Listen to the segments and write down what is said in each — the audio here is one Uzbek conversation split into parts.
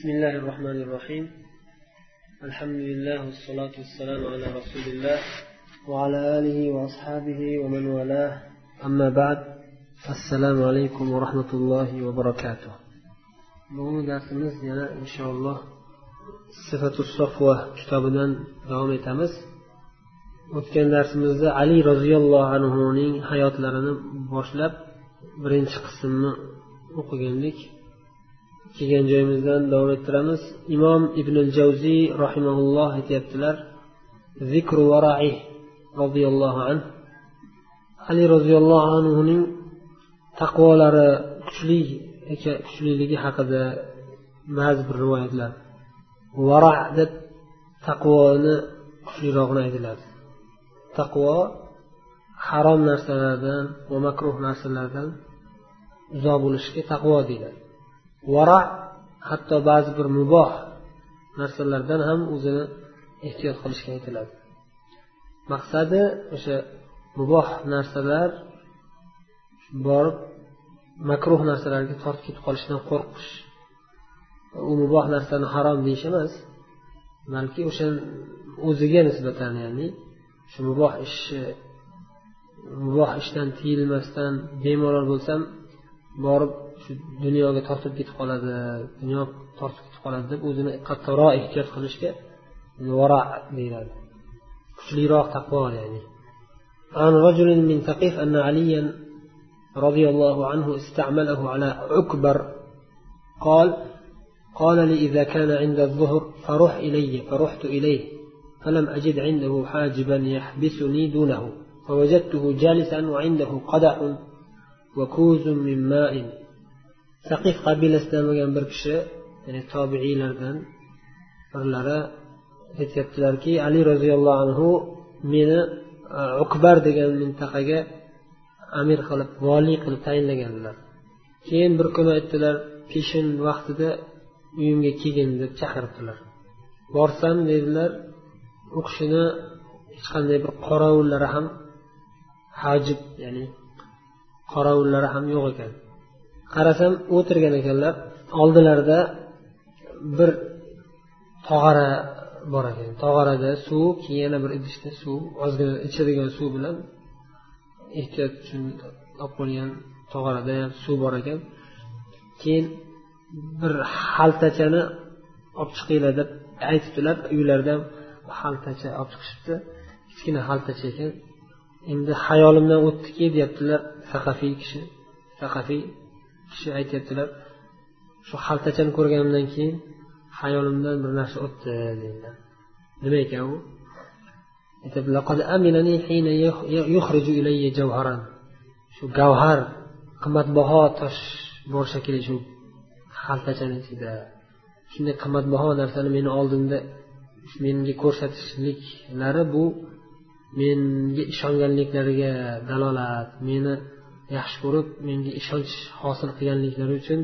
بسم الله الرحمن الرحيم الحمد لله والصلاة والسلام على رسول الله وعلى آله وأصحابه ومن والاه أما بعد السلام عليكم ورحمة الله وبركاته bugungi darsimiz yana inshaalloh sifatu sofva kitobidan davom etamiz o'tgan darsimizda ali roziyallohu anhuning hayotlarini boshlab birinchi qismni o'qigandik Kelgan joyimizdan davom ettiramiz. Imom ibn javziy rahimaulloh aytyaptilar zikru varai roziyallohu anhu. Ali roziyallohu anhuning taqvolari kuchli kuchliligi haqida ba'zi bir rivoyatlar. Vara deb taqvoni kuchlirog'ini aytiladi taqvo harom narsalardan va makruh narsalardan uzoq bo'lishga taqvo deyiladi. Varo hatto ba'zi bir muboh narsalardan ham o'zini ehtiyot qilishga aytiladi. Maqsadi o'sha muboh narsalar borib makruh narsalarga tortib ketib qolishdan qo'rqish. U muboh narsani harom deyish emas balki o'sha o'ziga nisbatan ya'ni shu muboh ishni muboh ishdan tiyilmasdan bemalol bo'lsam borib shu dunyoga tortib ketib qoladi dunyo tortib ketib qoladi deb o'zini qattiqroq ehtiyot qilishga vara deyiladi kuchliroq taqvo ya'ni عن رجل من ثقيف أن عليا رضي الله عنه استعمله على عكبر قال قال لي إذا كان عند الظهر فروح إلي فرحت إليه فلم أجد عنده حاجبا يحبسني دونه. فوجدته جالسا وعنده قدح وكوز من ماء. Saqif qabilasidan bo'lgan bir kishi ya'ni tobiiylardan birlari aytyaptilarki ali roziyallohu anhu meni e, ukbar degan mintaqaga amir qilib voliy qilib tayinlaganlar. Keyin bir kuni aytdilar peshin vaqtida uyimga kelgin deb chaqiribdilar. Borsam dedilar u kishini hech qanday bir qorovullari ham hajib ya'ni qorovullari ham yo'q ekan. Qarasam o'tirgan ekanlar oldilarida bir tog'ara bor ekan. Tog'orada suv keyin yana bir idishda suv ozgina ichadigan suv bilan ehtiyot uchun olib qo'ygan tog'orada ham suv bor ekan. Keyin bir xaltachani olib chiqinglar deb aytibdilar. Uylaridan xaltacha olib chiqishibdi. Kichkina xaltacha ekan. Endi xayolimdan o'tdiki deyaptilar saqafiy kishi saqafiy kishi aytyaptilar shu xaltachani ko'rganimdan keyin hayolimdan bir narsa o'tdi deydilar nima ekan u? Shu gavhar qimmatbaho tosh bor shekilli shu xaltachani ichida. Shunday qimmatbaho narsani meni oldimda menga ko'rsatishliklari bu menga ishonganliklariga dalolat meni yaxshi ko'rib menga ishonch hosil qilganliklari uchun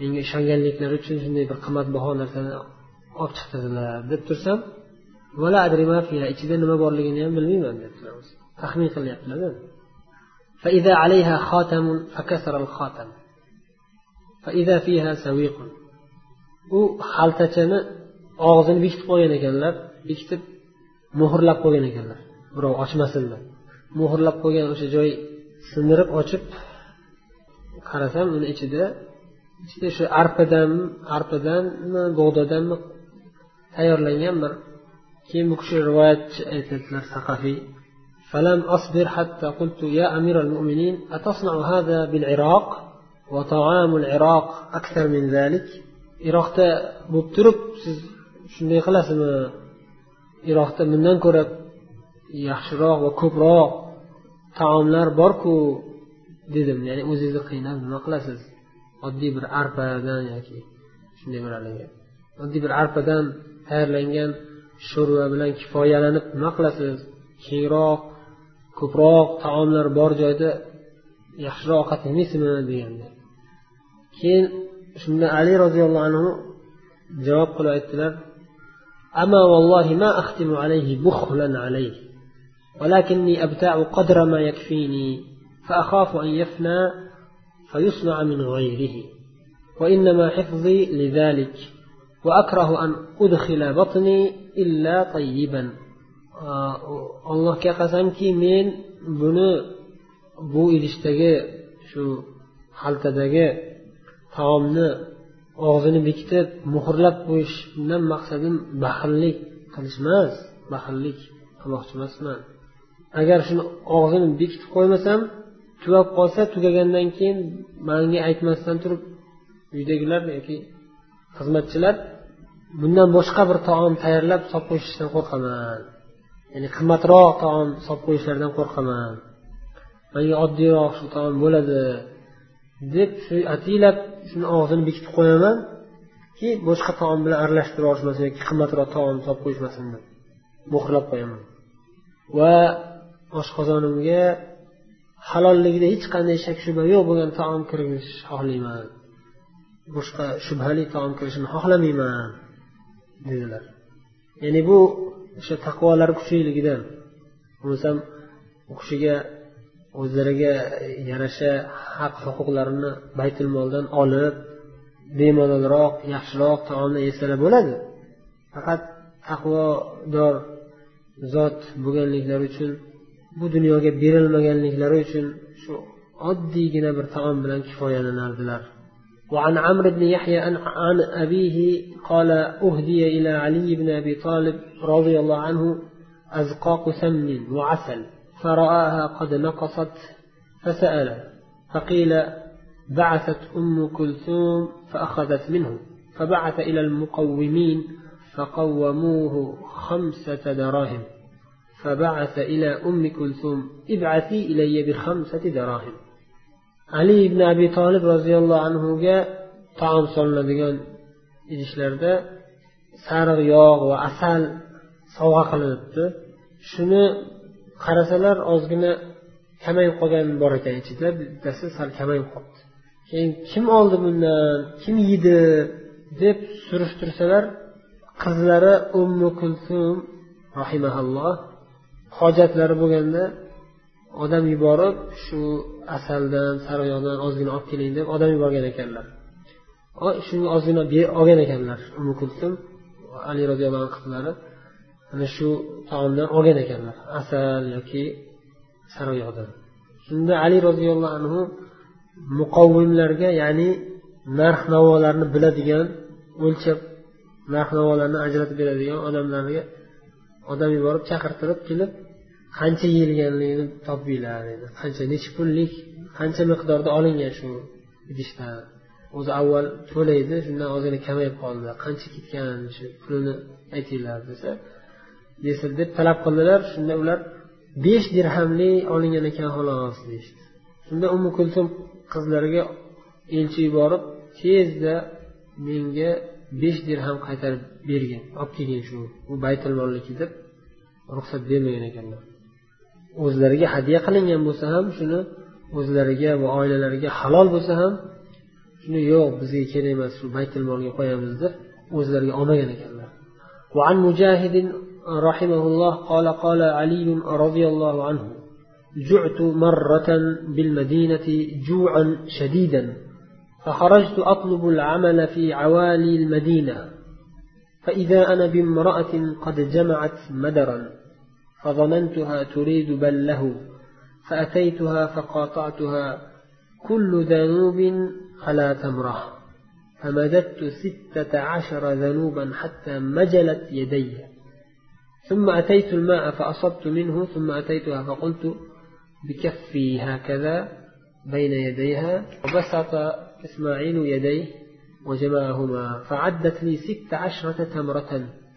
menga ishonganliklari uchun shunday bir qimmatbaho narsani olib chiqdirdilar deb tursam ichida nima borligini ham bilmayman debdilar taxmin qilyaptilar فإذا عليها خاتم فكسر الخاتم فإذا فيها سويق u xaltachani og'zini bekitib qo'ygan ekanlar bekitib muhrlab qo'ygan ekanlar birov ochmasin deb muhrlab qo'ygan o'sha joy sindirib ochib qarasam uni ichida ichida shu arpadan arpadanmi bug'doydanmi tayyorlangan bir keyin bu kishi rivoyatchi aytadilar saqafiy فلم أصبر حتى قلت يا أمير المؤمنين أتصنع هذا بالعراق وطعام العراق أكثر من ذلك iroqda bo'lib turib siz shunday qilasizmi iroqda bundan ko'ra yaxshiroq va ko'proq taomlar borku dedim. Ya'ni o'zingizni qiynab nima qilasiz? Oddiy bir arpadan yoki shunday bir haligi. Oddiy bir arpadan tayyorlangan sho'rva bilan kifoyalanib nima qilasiz? Kengroq ko'proq taomlar bor joyda yaxshiroq ovqat yemaysizmi? deganda keyin shunda ali roziyallohu anhu javob qilib aytdilar alayhi buhlan alayhi. ولكني أبتاع قدر ما يكفيني فأخاف أن يفنى فيصنع من غيره وإنما حفظي لذلك allohga qasamki men buni bu idishdagi shu xaltadagi taomni og'zini bekitib muhrlab qo'yish bundan maqsadim baxillik qilish emas baxillik qilmoqchi emasman agar shuni og'zini bekitib qo'ymasam tugab qolsa tugagandan keyin manga aytmasdan turib uydagilar yoki xizmatchilar bundan boshqa bir taom tayyorlab solib qo'yishishdan qo'rqaman. Ya'ni qimmatroq taom solib qo'yishlaridan qo'rqaman. Manga oddiyroq shu taom bo'ladi deb shu ataylab shuni og'zini bekitib qo'yamanki boshqa taom bilan aralashtirib yuborishmasin yoki qimmatroq taom solib qo'yishmasin deb muhrlab qo'yaman. Va oshqozonimga halolligida hech qanday shak shubha yo'q bo'lgan taom kirgizishni xohlayman boshqa shubhali taom kirishini xohlamayman dedilar. Ya'ni bu o'sha taqvolari kuchliligidan bo'lmasam u kishiga o'zlariga yarasha haq huquqlarini baytul moldan olib bemalolroq yaxshiroq taomni yesalar bo'ladi. Faqat taqvodor zot bo'lganliklari uchun bu dunyoga berilmaganliklari uchun shu oddiygina bir taom bilan kifoyalanardilar وعن عمرو بن يحيى عن أبيه قال أهدي إلى علي بن أبي طالب رضي الله عنه أزقاق سمن وعسل فرآها قد نقصت فسأل فقيل بعثت أم كلثوم فأخذت منه فبعث إلى المقومين فقوموه خمسة دراهم. فبعث إلى أم كلثوم ابعثي إلي بخمسة دراهم ali ibn abi tolib roziyallohu anhuga taom solinadigan idishlarda sariq yog' va asal sovg'a qilinibdi shuni qarasalar ozgina kamayib qolgan bor ekan ichida bittasi sal kamayib qolibdi keyin kim oldi bundan kim yedi deb surishtirsalar qizlari ummu kulsum rahimahalloh hojatlari bo'lganda odam yuborib shu asaldan sariyog'dan ozgina olib keling deb odam yuborgan ekanlar. Shunga ozgina olgan ekanlar umi kulsum ali roziyallohu anhu qizlari. Ana shu taomdan olgan ekanlar asal yoki sariyog'dan shunda ali roziyallohu anhu muqovvimlarga ya'ni narx navolarni biladigan o'lchab narx navolarni ajratib beradigan odamlarga odam yuborib chaqirtirib kelib qancha yeyilganligini topinglar dedi. Qancha necha pullik qancha miqdorda olingan shu idishdan o'zi avval to'laydi shundan ozgina kamayib qoldi. Qancha ketgan shu pulini aytinglar desa desa deb talab qildilar. Shunda ular besh dirhamli olingan ekan xolos deyishdi. Shunda umi kulsum qizlariga elchi yuborib tezda menga besh dirham qaytarib bergin olib kelgin shu bu baytul molliki deb ruxsat bermagan ekanlar o'zlariga hadya qilingan bo'lsa ham shuni o'zlariga va oilalariga halol bo'lsa ham shuni yo'q bizga kerak emas shu baytul molga qo'yamiz deb o'zlariga olmagan ekanlar وعن مجاهد رحمه الله قال قال علي رضي الله عنه جعت مرة بالمدينة جوعا شديدا فخرجت أطلب العمل في عوالي المدينة فإذا أنا بامرأة قد جمعت مدرا فظننتها تريد بل له فأتيتها فقاطعتها كل ذنوب على تمرة فمددت ستة عشر ذنوبا حتى مجلت يدي. ثم أتيت الماء فأصبت منه ثم أتيتها فقلت بكفي هكذا بين يديها وبسط إسماعيل يديه وجمعهما فعدت لي ست عشرة تمرة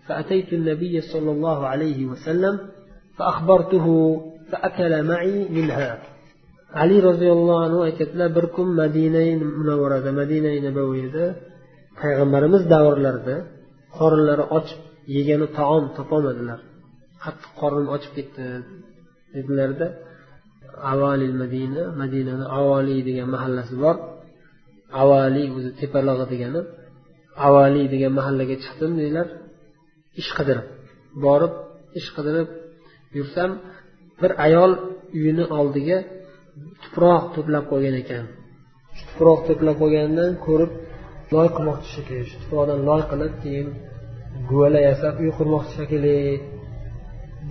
فأتيت النبي صلى الله عليه وسلم فأخبرته فأكل معي منها ali roziyallohu anhu aytyaptilar bir kun madina munavvarada madina nabaviyda payg'ambarimiz davrlarida qorinlari ochib yegani taom topolmadilar qattiq qornim ochib ketdi dedilarda avali madina madinani avali degan mahallasi bor Avali o'zi tepalog'i degani avali degan mahallaga chiqdim deydilar ish qidirib borib ish qidirib yursam bir ayol uyini oldiga tuproq to'plab qo'ygan ekan. Tuproq to'plab qo'yganidan ko'rib loy qilmoqchi shekilli shu tuproqdan loy qilib keyin guvala yasab uy qurmoqchi shekilli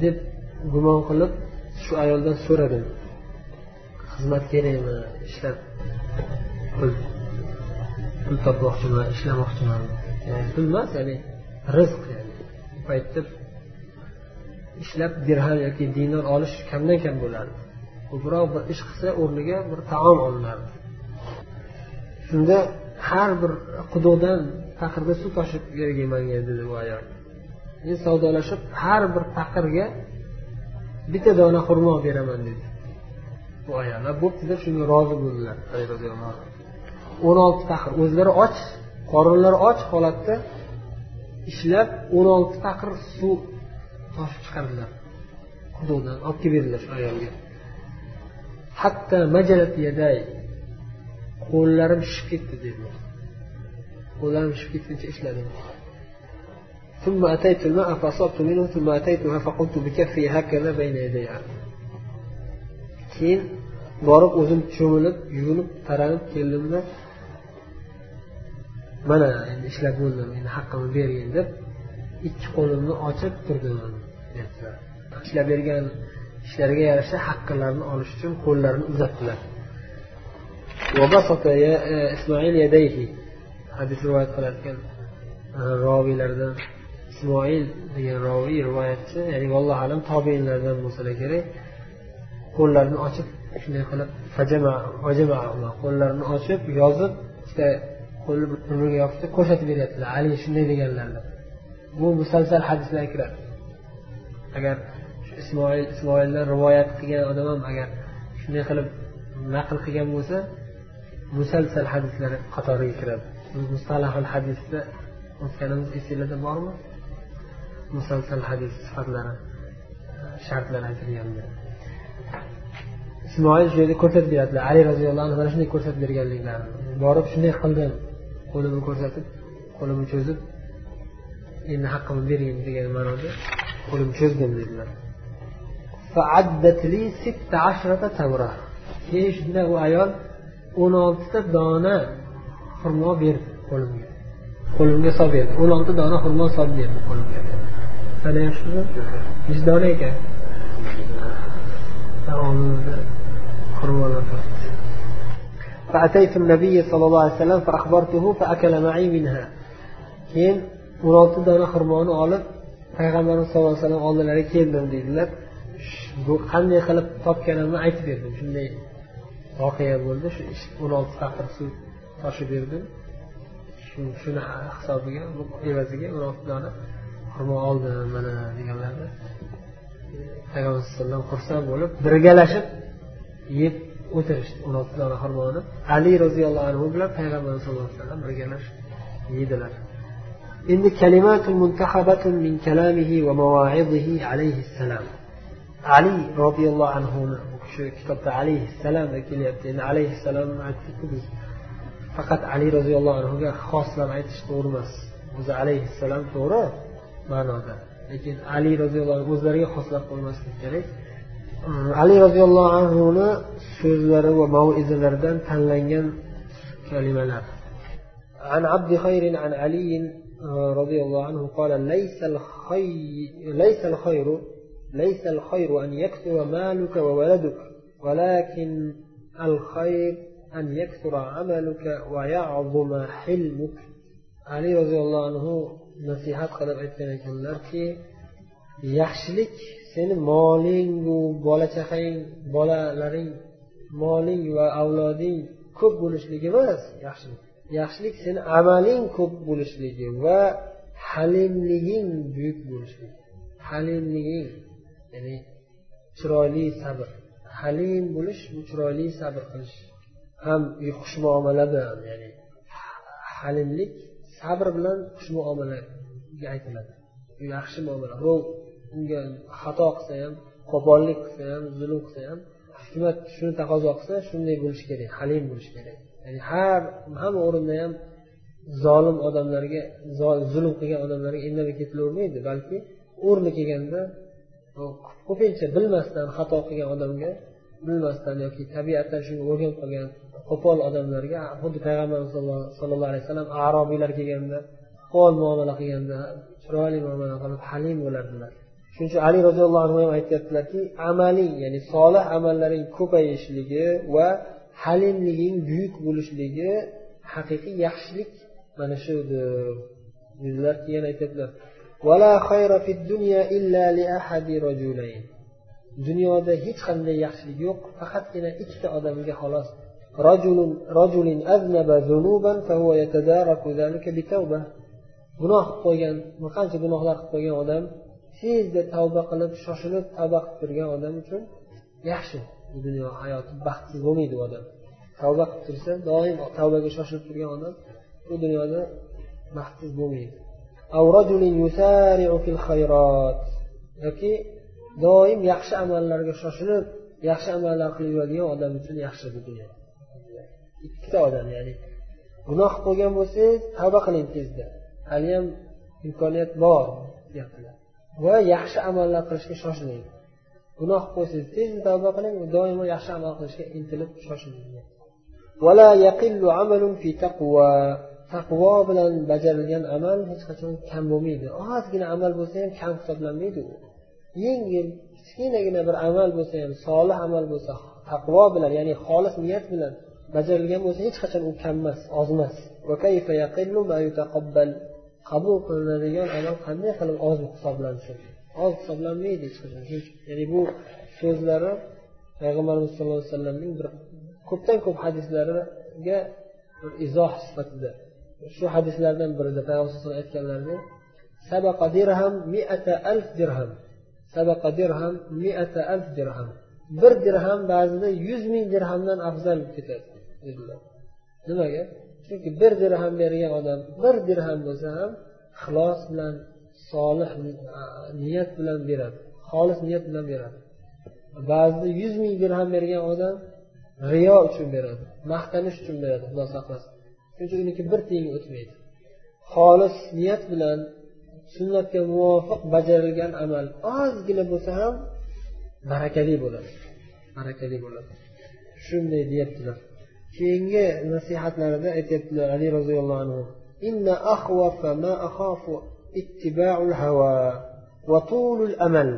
deb gumon qilib shu ayoldan so'radim. Xizmat kerakmi? Ishlab pul pul topmoqchiman ishlamoqchiman. Yani pul emas ya'ni rizq yani. Bu paytda ishlab dirham yoki dinor olish kamdan kam bo'lardi. Ko'proq bir ish qilsa o'rniga bir taom olinardi. Shunda har bir quduqdan taqirga suv toshib bergin manga dedi bu ayol. Men savdolashib har bir taqirga bitta dona xurmo beraman dedi. Bu ayollar bo'pti deb shunga rozi bo'ldilar o'n olti taqir o'zlari och qorinlari och holatda ishlab o'n olti taqir suv toshib chiqardilar quduqdan olib kelib berdilar shu ayolga hatto majalat yaday qo'llarim shishib ketdi dedilar qo'llarim shishib ketguncha ishladim ثم أتيت الماء فأصبت منه ثم أتيتها فقلت بكفي هكذا بين يديها keyin borib o'zim cho'milib yuvinib taranib keldimda mana endi ishlab bo'ldim endi haqqimni bergin deb ikki qo'limni ochib turdim. Dedilar ishlab bergan ishlariga yarasha haqqlarini olish uchun qo'llarini uzatdilar. E, ismoil yadayhi. Hadis rivoyat qilayotgan roviylardan ismoil degan roviy rivoyatchi ya'ni vallohu alam tobeinlardan bo'lsalar kerak qo'llarini ochib shunday qilib qo'llarini ochib yozib ikkita qo'lni bir biriga yopishtirib ko'rsatib beryaptilar. Haligi shunday deganlarni bu musalsal hadislarga kiradi. Agar ismoil ismoildan rivoyat qilgan odam ham agar shunday qilib naql qilgan bo'lsa musalsal hadislar qatoriga kiradi. Mustalahul hadisda o'tganimiz esinglarda bormi? Musalsal hadis sifatlari shartlari aytilganda. Ismoil shu yerda ko'rsatib beradilar ali roziyallohu anhu mana shunday ko'rsatib berganliklarini. Borib shunday qildim. Qo'limni ko'rsatib qo'limni cho'zib endi haqqimni bergin degan ma'noda qo'limni cho'zdim dedilar. Keyin shunda u ayol o'n oltita dona xurmo berdi qo'limga. Qo'limga solib berdi. o'n olti dona xurmo solib berdi qo'limga. Sanayapsizmi yuz dona ekan. Xurmolar فأتيت النبي صلى الله عليه وسلم فأخبرته فأكل معي منها keyin o'n olti dona xurmoni olib payg'ambarimiz sallallohu alayhi vasallam oldilariga keldim deydilar bu qanday qilib topganimni aytib berdim shunday voqea bo'ldi shu o'n olti taqir suv toshib berdim shuni hisobiga evaziga o'n olti dona xurmo oldim mana deganlarida payg'ambar sallallohu alayhi vasallam xursand bo'lib birgalashib yeb o'tirishdi o'n olti dona xurmoni ali roziyallohu anhu bilan payg'ambar sallallohu alayhi vasallam birgalashib yedilar endi kalimatul muntahabatun min kalamihi va mava'izihi alayhissalom ali roziyallohu anhuni u kishi kitobda alayhissalom deb kelyapti endi alayhissalomni aytdikku biz faqat ali roziyallohu anhuga xoslab aytish to'g'ri emas. O'zi alayhissalom to'g'ri ma'noda. Lekin ali roziyallohu anhu o'zlariga xoslab qo'ymaslik kerak. Ali roziyallohu anhuni so'zlari va mavizalaridan tanlangan kalimalar. عن عبد خير عن علي رضي الله عنه قال ليس الخير ليس الخير ليس الخير أن يكثر مالك وولدك ولكن الخير أن يكثر عملك ويعظم حلمك علي رضي الله عنه nasihat qilib aytgan ekanlarki yaxshilik seni molingu bola chaqang bolalaring moling va avloding ko'p bo'lishligi emas yaxshilik. Yaxshilik seni amaling ko'p bo'lishligi va halimliging buyuk bo'lishligi. Halimliging ya'ni chiroyli sabr. Halim bo'lish bu chiroyli sabr qilish ham xushmuomala bilan ya'ni halimlik sabr bilan xush aytiladi. Aytiladi yaxshi muomala birov unga xato qilsa ham qo'pollik qilsa ham zulm qilsa ham hikmat shuni taqozo qilsa shunday bo'lishi kerak halim bo'lishi kerak. Ya'ni har hamma o'rinda ham zolim odamlarga zulm qilgan odamlarga indamay ketilavermaydi balki o'rni kelganda ko'pincha bilmasdan xato qilgan odamga bilmasdan yoki tabiatdan shunga o'rganib qolgan qo'pol odamlarga xuddi payg'ambarimiz sallallohu alayhi vasallam arobiylar kelganda qo'pol muomala qilganda chiroyli muomala qilib halim bo'lardilar. Shuning uchun ali roziyallohu anhu ham aytyaptilarki amaling ya'ni solih amallaring ko'payishligi va halimliging buyuk bo'lishligi haqiqiy yaxshilik mana shudir dedilar keyin aytyaptilar. Dunyoda hech qanday yaxshilik yo'q faqatgina ikkita odamga xolos. Gunoh qilib qo'ygan qancha gunohlar qilib qo'ygan odam tezda tavba qilib shoshilib tavba qilib turgan odam uchun yaxshi. Bu dunyo hayoti baxtsiz bo'lmaydi u odam. Tavba qilib tursa doim tavbaga shoshilib turgan odam bu dunyoda baxtsiz bo'lmaydi. Yoki doim yaxshi amallarga shoshilib yaxshi amallar qilib yuradigan odam uchun yaxshi bu dunyo. Ikkita odam ya'ni gunoh qilib qo'ygan bo'lsangiz tavba qiling tezda. Haliyam imkoniyat bor deyaptilar. Va yaxshi amallar qilishga shoshiling. Gunoh qilib qo'ysangiz tezda tavba qiling doimo yaxshi amal qilishga intilib shoshiling. Taqvo bilan bajarilgan amal hech qachon kam bo'lmaydi. Ozgina amal bo'lsa ham kam hisoblanmaydi. U yengil kichkinagina bir amal bo'lsa ham solih amal bo'lsa taqvo bilan ya'ni xolis niyat bilan bajarilgan bo'lsa hech qachon u kam emas oz emas. Qabul qilinadigan amal qanday qilib oz hisoblansin? Oz hisoblanmaydi hech qachon. Ya'ni bu so'zlari payg'ambarimiz sallallohu alayhi vasallamning bir ko'pdan ko'p hadislariga bir izoh sifatida. Shu hadislardan birida payg'ambar alayhi aytganlarini sabaqa dirham miata alf dirham. Sabaqa dirham miata alf dirham. Bir dirham ba'zida yuz ming dirhamdan afzal ketadi dedilar. Nimaga? Chunki bir dirham bergan odam bir dirham bo'lsa ham ixlos bilan solih niyat bilan beradi. Xolis niyat bilan beradi. Ba'zida yuz ming dirham bergan odam riyo uchun beradi maqtanish uchun beradi xudo saqlasin. Shuning uchun uniki bir tiyin o'tmaydi. Xolis niyat bilan sunnatga muvofiq bajarilgan amal ozgina bo'lsa ham barakali bo'ladi. Barakali bo'ladi. Shunday deyaptilar. Keyingi nasihatlarida aytyaptilar ali roziyallohu anhu inna akhwafa ma akhafu ittiba'ul hawa va tulul amal.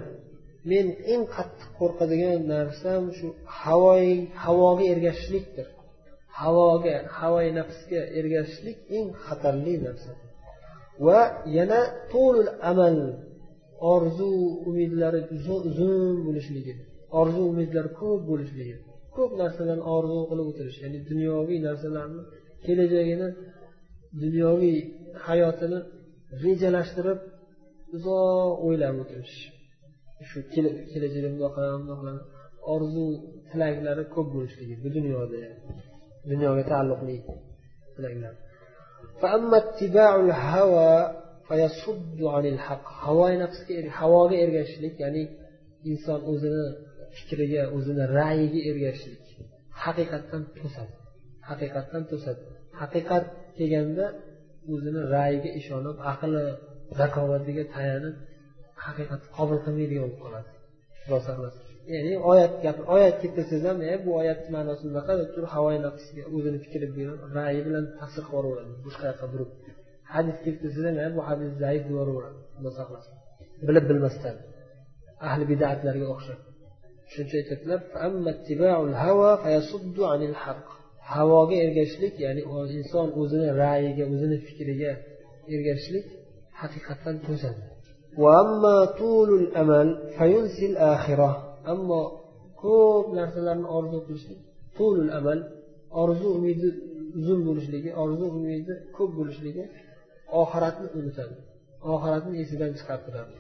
Men eng qattiq qo'rqadigan narsam shu havoi havoga ergashishlikdir. Havoga havoi nafsga ergashishlik eng xatarli narsa. Va yana tulul amal orzu umidlari uzun bo'lishligi orzu umidlari ko'p bo'lishligi. Ko'p narsalarni orzu qilib o'tirish ya'ni dunyoviy narsalarni kelajagini dunyoviy hayotini rejalashtirib uzoq o'ylab o'tirish. Shu kelajakda bundoq qilaman bundoq qilaman orzu tilaklari ko'p bo'lishligi bu dunyoda dunyoga taalluqli tilaklar. Havoga ergashishlik ya'ni inson o'zini fikriga o'zini ra'yiga ergashishlik haqiqatdan to'sadi. Haqiqatdan to'sadi. Haqiqat kelganda o'zini ra'yiga ishonib aqli zakovatiga tayanib haqiqatni qabul qilmaydigan bo'lib qoladi. Xudo saqlasin. Ya'ni oyat gap oyat keltirsangiz ham e, bu oyatni ma'nosi bunaqa deb turib havoyi nafsga o'zini fikri bilan ra'yi bilan tafsir qilib yuboraveradi boshqa yoqqa burib. Hadis keltirsangiz ham e, bu hadis zaif deb yuboraveradi xudo saqlasin. Bilib bilmasdan ahli bidatlarga o'xshab. Shuncha aytadilar havoga ergashishlik ya'ni inson o'zini ra'yiga o'zini fikriga ergashishlik haqiqatdan to'sadi. Ammo ko'p narsalarni orzu qilishlik tulul amal orzu umidi uzun bo'lishligi orzu umidi ko'p bo'lishligi oxiratni unutadi oxiratni esidan chiqartiradi.